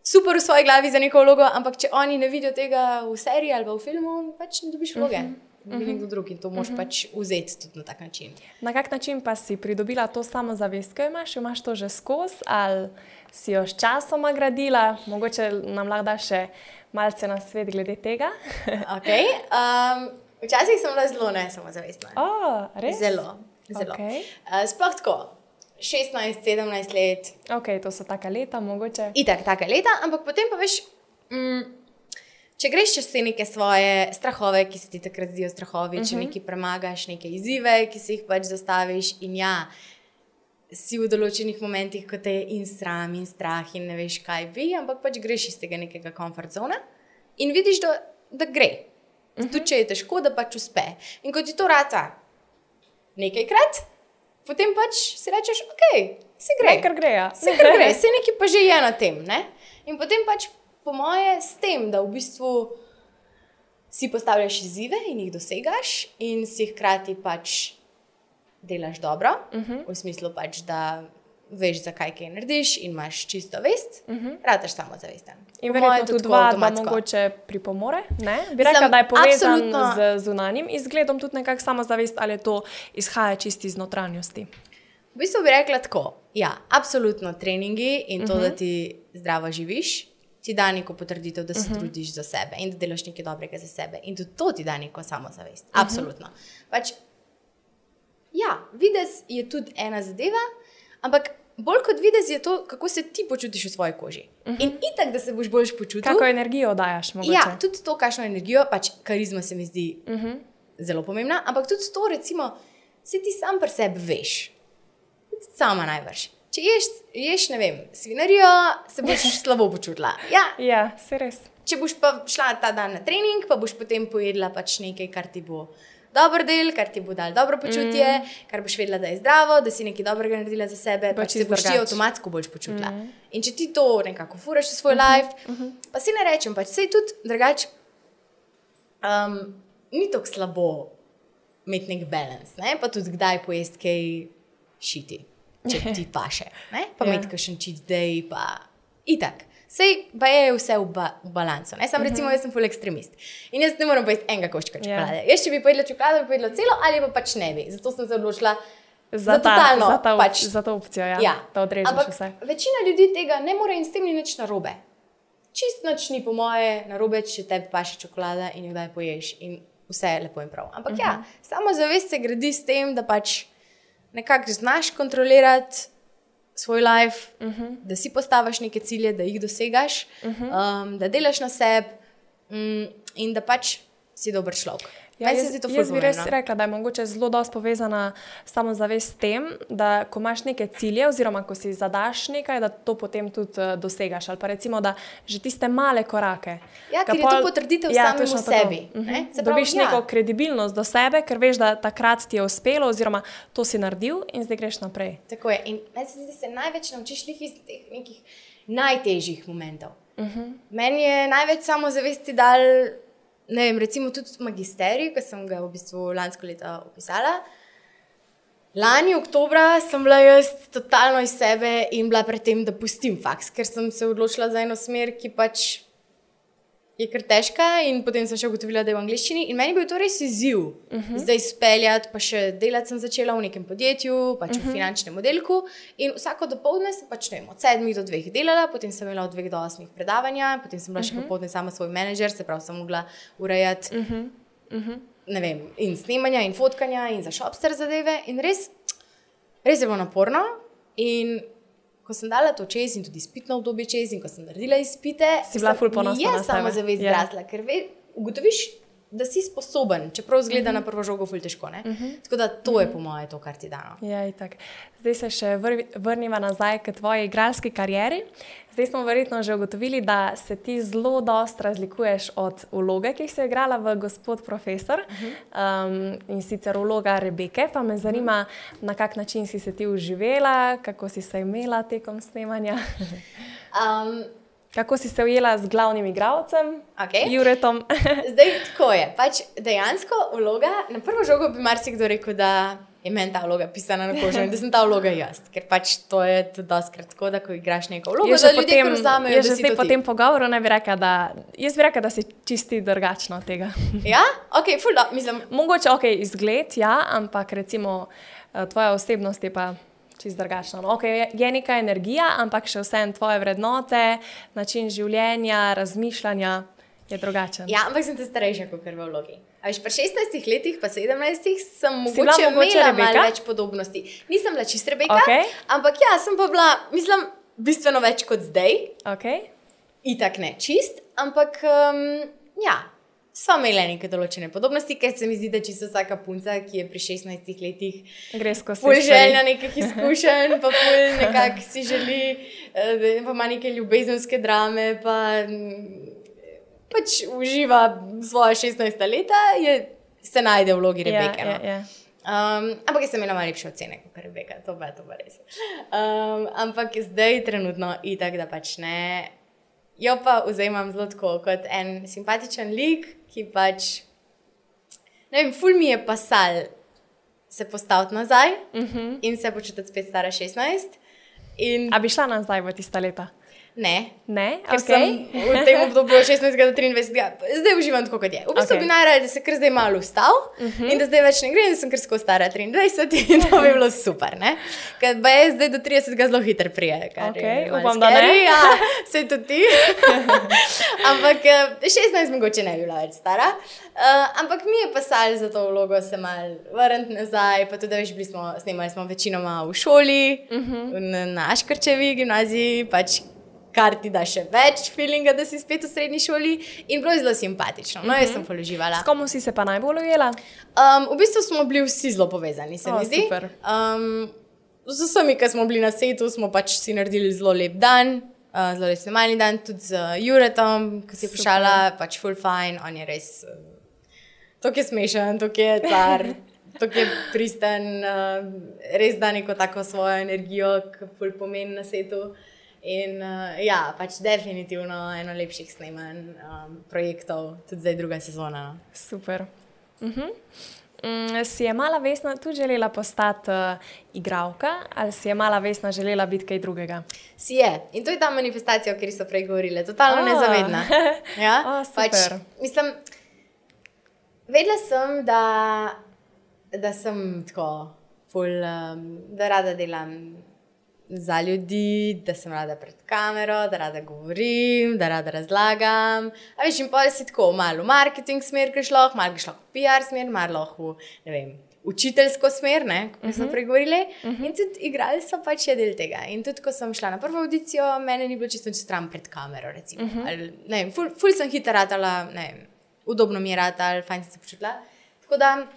super v svoji glavi za neko vlogo, ampak če oni ne vidijo tega v seriji ali v filmu, pač ne dobiš vloge. Uh -huh. Nekdo drug in to moš uh -huh. pač vzeti tudi na tak način. Na kak način pa si pridobila to samozavest, ko imaš, imaš to že skozi ali si jo sčasoma gradila, mogoče nam lahko da še malce na svet glede tega. okay. um, včasih sem bila zelo ne samozavestna. Oh, zelo. zelo. Okay. Uh, sploh tako. 16, 17 let. Ok, to so taka leta, mogoče. Itak, taka leta, ampak potem pa veš, mm, če greš čez te neke svoje strahove, ki se ti takrat zdijo strahovi, uh -huh. če mhm. nekaj premagaš, neke izzive, ki si jih pač zastaviš, in ja, si v določenih momentih, ko te je in sram, in strah, in ne veš, kaj bi, ampak pač greš iz tega nekega komfort zona in vidiš, da, da gre. Uh -huh. Tudi če je težko, da pač uspe. In ko ti to rata nekajkrat, potem pač si rečeš, ok, si gre. Nekaj gre, ja. Si gre, si nekaj pa že je na tem. Ne? In potem pač, po moje, s tem, da v bistvu si postavljaš izzive in jih dosegaš, in si hkrati pač delaš dobro, uh mhm. -huh. v smislu pač, da veš, zakaj kaj narediš in imaš čisto vest, uh -huh. radaš samo zavesten. In verjetno tudi dva, dva mogoče pripomore. Ne? Bi rekla, da je povezan absolutno... z zunanjim izgledom tudi nekakšna samozavest ali to izhaja čisti iz notranjosti. V bistvu bi rekla tako. Ja, absolutno treningi in to, uh -huh. da mhm. ti zdravo živiš. Ti da neko potrditev, da se uh mhm. -huh. trudiš za sebe in da delaš nekaj dobrega za sebe, in tudi to ti da neko samozavest. Uh -huh. Absolutno. Pač ja, videz je tudi ena zadeva, ampak bolj kot videz je to, kako se ti počutiš v svoji koži. Uh mhm. -huh. In itak, da se boš bolj počutil. Kako energijo daš? Mogoče. Ja, tudi to, kakšno energijo, pač karizma se mi zdi uh mhm. -huh. zelo pomembna, ampak tudi to, recimo, se ti sam pri sebi veš. Sama najbrž. Če ješ, ješ ne vem, svinarijo, se boš slabo počutila. Ja, ja se res. Če boš pa šla ta dan na trening, pa boš potem pojedla pač nekaj, kar ti bo dober del, kar ti bo dal dobro počutje, mm. kar boš vedela, da je zdravo, da si nekaj dobrega naredila za sebe, pa se boš ti avtomatsko bolj počutila. Mm. In če ti to nekako furaš v svoj mm -hmm. life, mm -hmm. pa si ne rečem, pač se je tudi drugače. Um, ni tako slabo imeti nek balans, ne? pa tudi kdaj pojesti kaj šiti, če ti paše. Ne? Pa ja. imeti kakšen cheat day, pa itak. Sej pa je vse v, ba v balansu. Sam, uh mhm. -huh. recimo, jaz sem full ekstremist in jaz ne morem pojesti enega koščka ja. čokolade. Yeah. Jaz, če bi pojedla čokolado, bi pojedla celo ali pa pač ne bi. Zato sem se odločila za, za, ta, totalno, za, ta, pač, za to opcijo, ja. ja. odrežeš Ampak vse. Večina ljudi tega ne more in s tem ni nič narobe. Čist noč ni, po moje, narobe, če te paše čokolada in jo kdaj poješ in vse je lepo in prav. Ampak uh -huh. ja, mhm. samo zavest se gradi s tem, da pač nekako znaš kontrolirati svoj life, uh mhm. -huh. da si postaviš neke cilje, da jih dosegaš, uh mhm. -huh. um, da delaš na sebi um, in da pač si dober človek. Ja, jaz, jaz bi res rekla, da je mogoče zelo dosto povezana samo zavest s tem, da ko imaš neke cilje, oziroma ko si zadaš nekaj, da to potem tudi uh, dosegaš. Ali pa recimo, da že tiste male korake. Ja, ker pol, je to potrditev ja, samemu sebi. Uh mhm. -huh. Dobiš ja. neko kredibilnost do sebe, ker veš, da takrat ti je uspelo, oziroma to si naredil in zdaj greš naprej. Tako je. In meni se zdi, da se največ naučiš iz teh nekih najtežjih momentov. Uh mhm. -huh. Meni je največ samozavesti dal ne vem, recimo tudi magisterij, ki sem ga v bistvu lansko leto opisala. Lani, oktobra, sem bila jaz totalno iz sebe in bila pred tem, da pustim faks, ker sem se odločila za eno smer, ki pač je kar težka, in potem sem še ugotovila, da je v angleščini. In meni je bil to res izziv, uh -huh. zdaj speljati, pa še delati sem začela v nekem podjetju, pač uh -huh. v finančnem oddelku. In vsako dopoledne sem pač vem, od sedmih do dveh delala, potem sem imela od dveh do osmih predavanja, potem sem bila uh -huh. še popoldne sama svoj menedžer, se pravi, sem mogla urejati. Uh -huh. Uh -huh. Vem, in snemanja, in fotkanja, in za šopster zadeve. In res, res je bilo naporno. In ko sem dala to čez in tudi spitno obdobje čez, in ko sem naredila izpite, si bila ful ponosna. Ja, samo zavest yeah. zrasla, ker ve, ugotoviš, da si sposoben, čeprav zgleda uh -huh. na prvo žogo ful težko. Uh -huh. Tako da to uh -huh. je po mojem to, kar ti da. Ja, Zdaj se še vrniva nazaj k tvoji igralski karieri. Zdaj smo verjetno že ugotovili, da se ti zelo dosta razlikuješ od vloge, ki si jo igrala v Gospod Profesor um, in sicer vloga Rebeke. Pa me zanima, na kak način si se ti uživela, kako si se imela tekom snemanja. um, Kako si se ujela z glavnim igralcem, okay. Juretom? Zdaj, tako je. Pač dejansko vloga, na prvo žogo bi marsikdo rekel, da je meni ta vloga pisana na kožo in da sem ta vloga jaz. Ker pač to je tudi dosti kratko, da ko igraš neko vlogo, da ljudje razumejo. Jaz že po tem pogovoru ne bi rekla, da, jaz bi rekla, da si čisti drugačno od tega. ja, ok, full up, mislim. Mogoče ok, izgled, ja, ampak recimo eh, tvoja osebnost je pa. Čisto drugačno. No, okay, je, je neka energija, ampak še vsem tvoje vrednote, način življenja, razmišljanja je drugačen. Ja, ampak sem te starejša kot v vlogi. Veš, pri 16 letih, pa 17 sem mogoče imela malo več podobnosti. Nisem bila čist rebeka, okay. ampak ja, sem pa bila, mislim, bistveno več kot zdaj. Okay. Itak ne čist, ampak um, ja. Sva imela neke določene podobnosti, ker se mi zdi, da čisto vsaka punca, ki je pri 16 letih, gre skozi vse. Želja nekih izkušenj, pa nekako si želi, eh, da ima neke ljubezenske drame, pa pač uživa svoje 16 leta, je, se najde v vlogi Rebeke. Yeah, no? yeah, yeah. Um, ampak jaz sem imela najlepše ocene, kot Rebeka, to je to res. Um, ampak zdaj, trenutno, itak, da pač ne. Jo pa vzamem zelo kot en simpatičen lik, ki pač. Ne vem, ful mi je pasal se postaviti nazaj uh mhm. -huh. in se počutiti spet stara 16. In... A bi šla nazaj v tista leta? Ne. ne? Ker okay. sem v tem obdobju 16 do 23, zdaj uživam tako, kot je. V bistvu okay. bi najraje, da se kar zdaj malo ustal uh mhm. -huh. in da zdaj več ne grem, da sem kar skozi stara 23 in to bi bilo super. Ker pa je zdaj do 30 zelo hiter prije. Okay. Upam, da ne. Ja, se tudi ti. ampak 16 eh, mogoče ne bi bila več stara. Uh, ampak mi je pasal za to vlogo, se mal vrniti nazaj. Pa tudi, veš, bili smo, snemali smo večinoma v šoli, uh mhm. -huh. na Aškrčevi gimnaziji. Pač, kar ti da še več feelinga, da si spet v srednji šoli in bilo je zelo simpatično. No, jaz sem mhm. položivala. S komu si se pa najbolj ujela? Um, v bistvu smo bili vsi zelo povezani, se mi zdi. Um, z vsemi, ki smo bili na svetu, smo pač si naredili zelo lep dan. Uh, zelo lep snemalni dan, tudi z uh, Juretom, ki si je prišala, pač full fine, on je res. Uh, to je smešen, to je car, to je pristen, uh, res da neko tako svojo energijo, ki full pomeni na svetu. In uh, ja, pač definitivno eno lepših snemanj um, projektov, tudi zdaj druga sezona. Super. Uh -huh. mm, si je mala vesna tudi želela postati uh, igralka, ali si je mala vesna želela biti kaj drugega? Si je. In to je ta manifestacija, o kateri so prej govorili, totalno oh. nezavedna. Ja? Oh, pač, mislim, vedela sem, da, da sem tako, ful, um, da rada delam za ljudi, da sem rada pred kamero, da rada govorim, da rada razlagam. A veš, in pa si tako malo v marketing smer, ki šlo, malo ki šlo v PR smer, malo v, ne vem. Učiteljsko smer, kot smo uh mhm. -huh. pregovorili, uh mhm. -huh. in tudi igrali so pač del tega. In tudi, ko sem šla na prvo audicijo, meni ni bilo čisto stran pred kamero. Uh mhm. -huh. Ali, vem, ful, ful sem hitro ratala, udobno mi je ratala, fajn sem se počutila. Tako da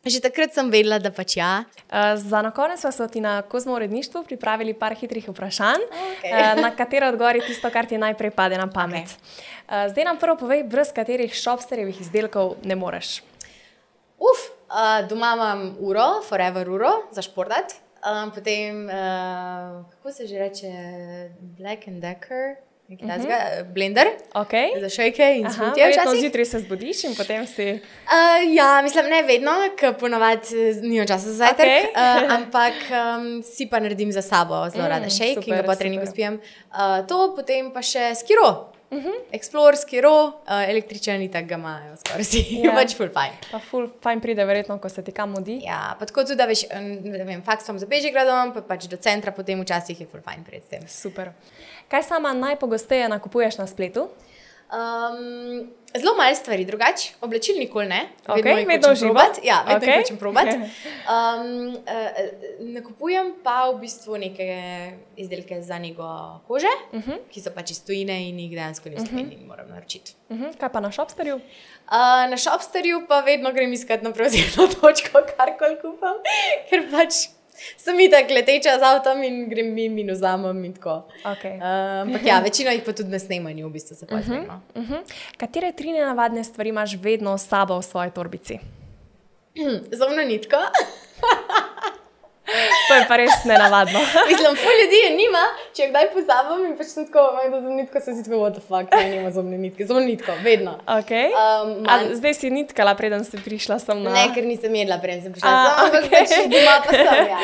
Že takrat sem vedela, da pač ja. Uh, za na konec smo ti na kozmo uredništvu pripravili par hitrih vprašanj, okay. uh, na katero odgovori tisto, kar ti najprej pade na pamet. Okay. Uh, zdaj nam prvo povej, brez katerih šopsterjevih izdelkov ne moreš. Uf, uh, doma imam uro, forever uro za športat. Um, potem, uh, kako se že reče, Black and Decker, nekaj uh, blender Okay. za šejke in Aha, smutije verjetno včasih. zjutraj se zbudiš in potem si. Uh, ja, mislim, ne vedno, ker ponavadi nimam časa za zajtrk, okay. uh, ampak um, si pa naredim za sabo zelo Mm, rada šejk in ga po treningu spijem. Uh, to potem pa še skiro. Uh Mhm. -huh. Explore, skiro, uh, električni tak ga imajo skoraj vsi, Ja. yeah. pač full fine. Pa ful, fajn pride, verjetno, ko se ti kam mudi. Ja, pa tako tudi, da veš, ne vem, faks sem za Bežigradom, pa pač do centra, potem včasih je full fine pred tem. Super. Kaj sama najpogosteje nakupuješ na spletu? Um, zelo malo stvari drugače, oblačil nikoli ne. Okej, jih vedno hočem uživa. probat. Ja, vedno okay. hočem probati. Um, uh, nakupujem pa v bistvu neke izdelke za nego kože, uh Mhm. -huh. ki so pač iz tujine in jih dejansko nisem uh -huh. in moram naročiti. Uh -huh. Kaj pa na šopsterju? Uh, na šopsterju pa vedno grem iskat na prevzemno točko, karkoli kupam, ker pač sem itak leteča z avtom in grem mim in vzamem in tako. Okay. Uh, ampak ja, večino jih pa tudi na snemanju v bistvu se pa snema. Uh -huh. Katere tri nenavadne stvari imaš vedno s sabo v svoji torbici? Zomno nitko. To je pa res nenavadno. Mislim, pol ljudi je nima, če kdaj pozabim in pač sem tako, imam da zomno nitko, se si tako, what the fuck, ne, nima zomne nitke, zomno nitko, vedno. Okay. Um, manj- zdaj si nitkala, preden si prišla sem na. Ne, ker nisem jedla, prej sem prišla A, sem, ampak okej. pač doma pa sem. Ja.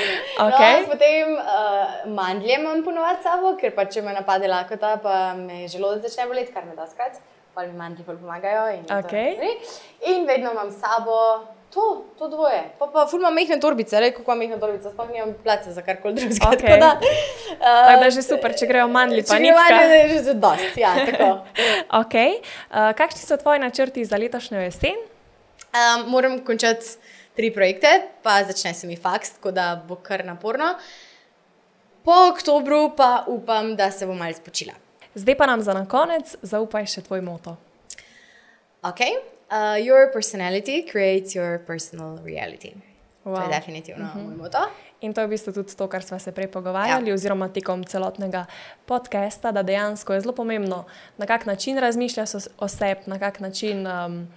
Okej. No, potem uh, mandlje imam ponovadi s sabo, ker pač če me napade lakota, pa me želodec začne boleti, kar me da skrat. Pa mi mandlji bolj pomagajo. In, stvari. in vedno imam sabo to, to dvoje. Pa pa ful imam mehne torbice, rekel, kako mehne torbice, sploh nimam place za karkoli drugega. Okej. Tako da, Tako da uh, je že super, če grejo mandli, pa če nitka. gremo, je že dost, ja, tako. Okay. Uh, kakšni so tvoji načrti za letošnjo jesen? Um, moram končati tri projekte, pa začne se mi faks, tako da bo kar naporno. Po oktobru pa upam, da se bom malo spočila. Zdaj pa nam za na konec zaupaj še tvoj moto. Okay? Uh, your personality creates your personal reality. Wow. To je definitivno uh -huh. moj moto. In to je v bistvu tudi to, kar smo se prej pogovarjali, ja. oziroma tekom celotnega podcasta, da dejansko je zelo pomembno, na kak način razmišljaš o, sebi, na kak način um,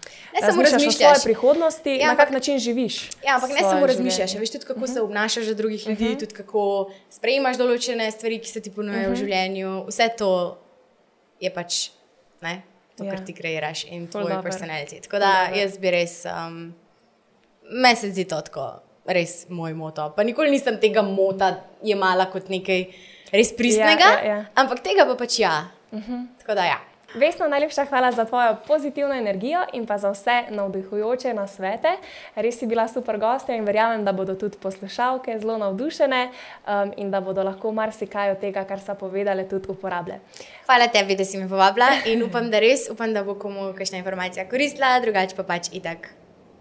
razmišljaš o svoji prihodnosti, Ja, na ampak- kak način živiš. Ja, ampak ne samo razmišljaš, veš tudi, kako uh -huh. se obnašaš do drugih ljudi, uh -huh. tudi kako sprejemaš določene stvari, ki se ti ponujajo uh -huh. v življenju. Vse to je pač ne, to, Ja. kar ti kreiraš in Ful tvoj dober. personality. Tako da dober. jaz bi res, um, meni se zdi to tako, res moj moto. Pa nikoli nisem tega mota jemala kot nekaj res pristnega, Ja, ja, ja. ampak tega pa pač ja. Uh -huh. Tako da ja. Vesna, najlepša hvala za tvojo pozitivno energijo in pa za vse navdihujoče nasvete. Res si bila super gostja in verjamem, da bodo tudi poslušalke zelo navdušene um, in da bodo lahko marsikaj od tega, kar so povedale, tudi uporabljale. Hvala tebi, da si me povabila in upam, da res, upam, da bo komu kakšna informacija koristila, drugače pa pač itak.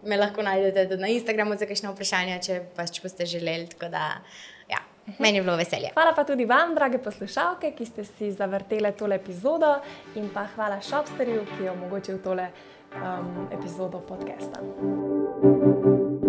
Me lahko najdete tudi na Instagramu za kakšno vprašanje, če pač boste želeli. Tako da, ja, meni je bilo veselje. Hvala pa tudi vam, drage poslušalke, ki ste si zavrtele tole epizodo in pa hvala Shopsterju, ki je omogočil tole um, epizodo podcasta. thank you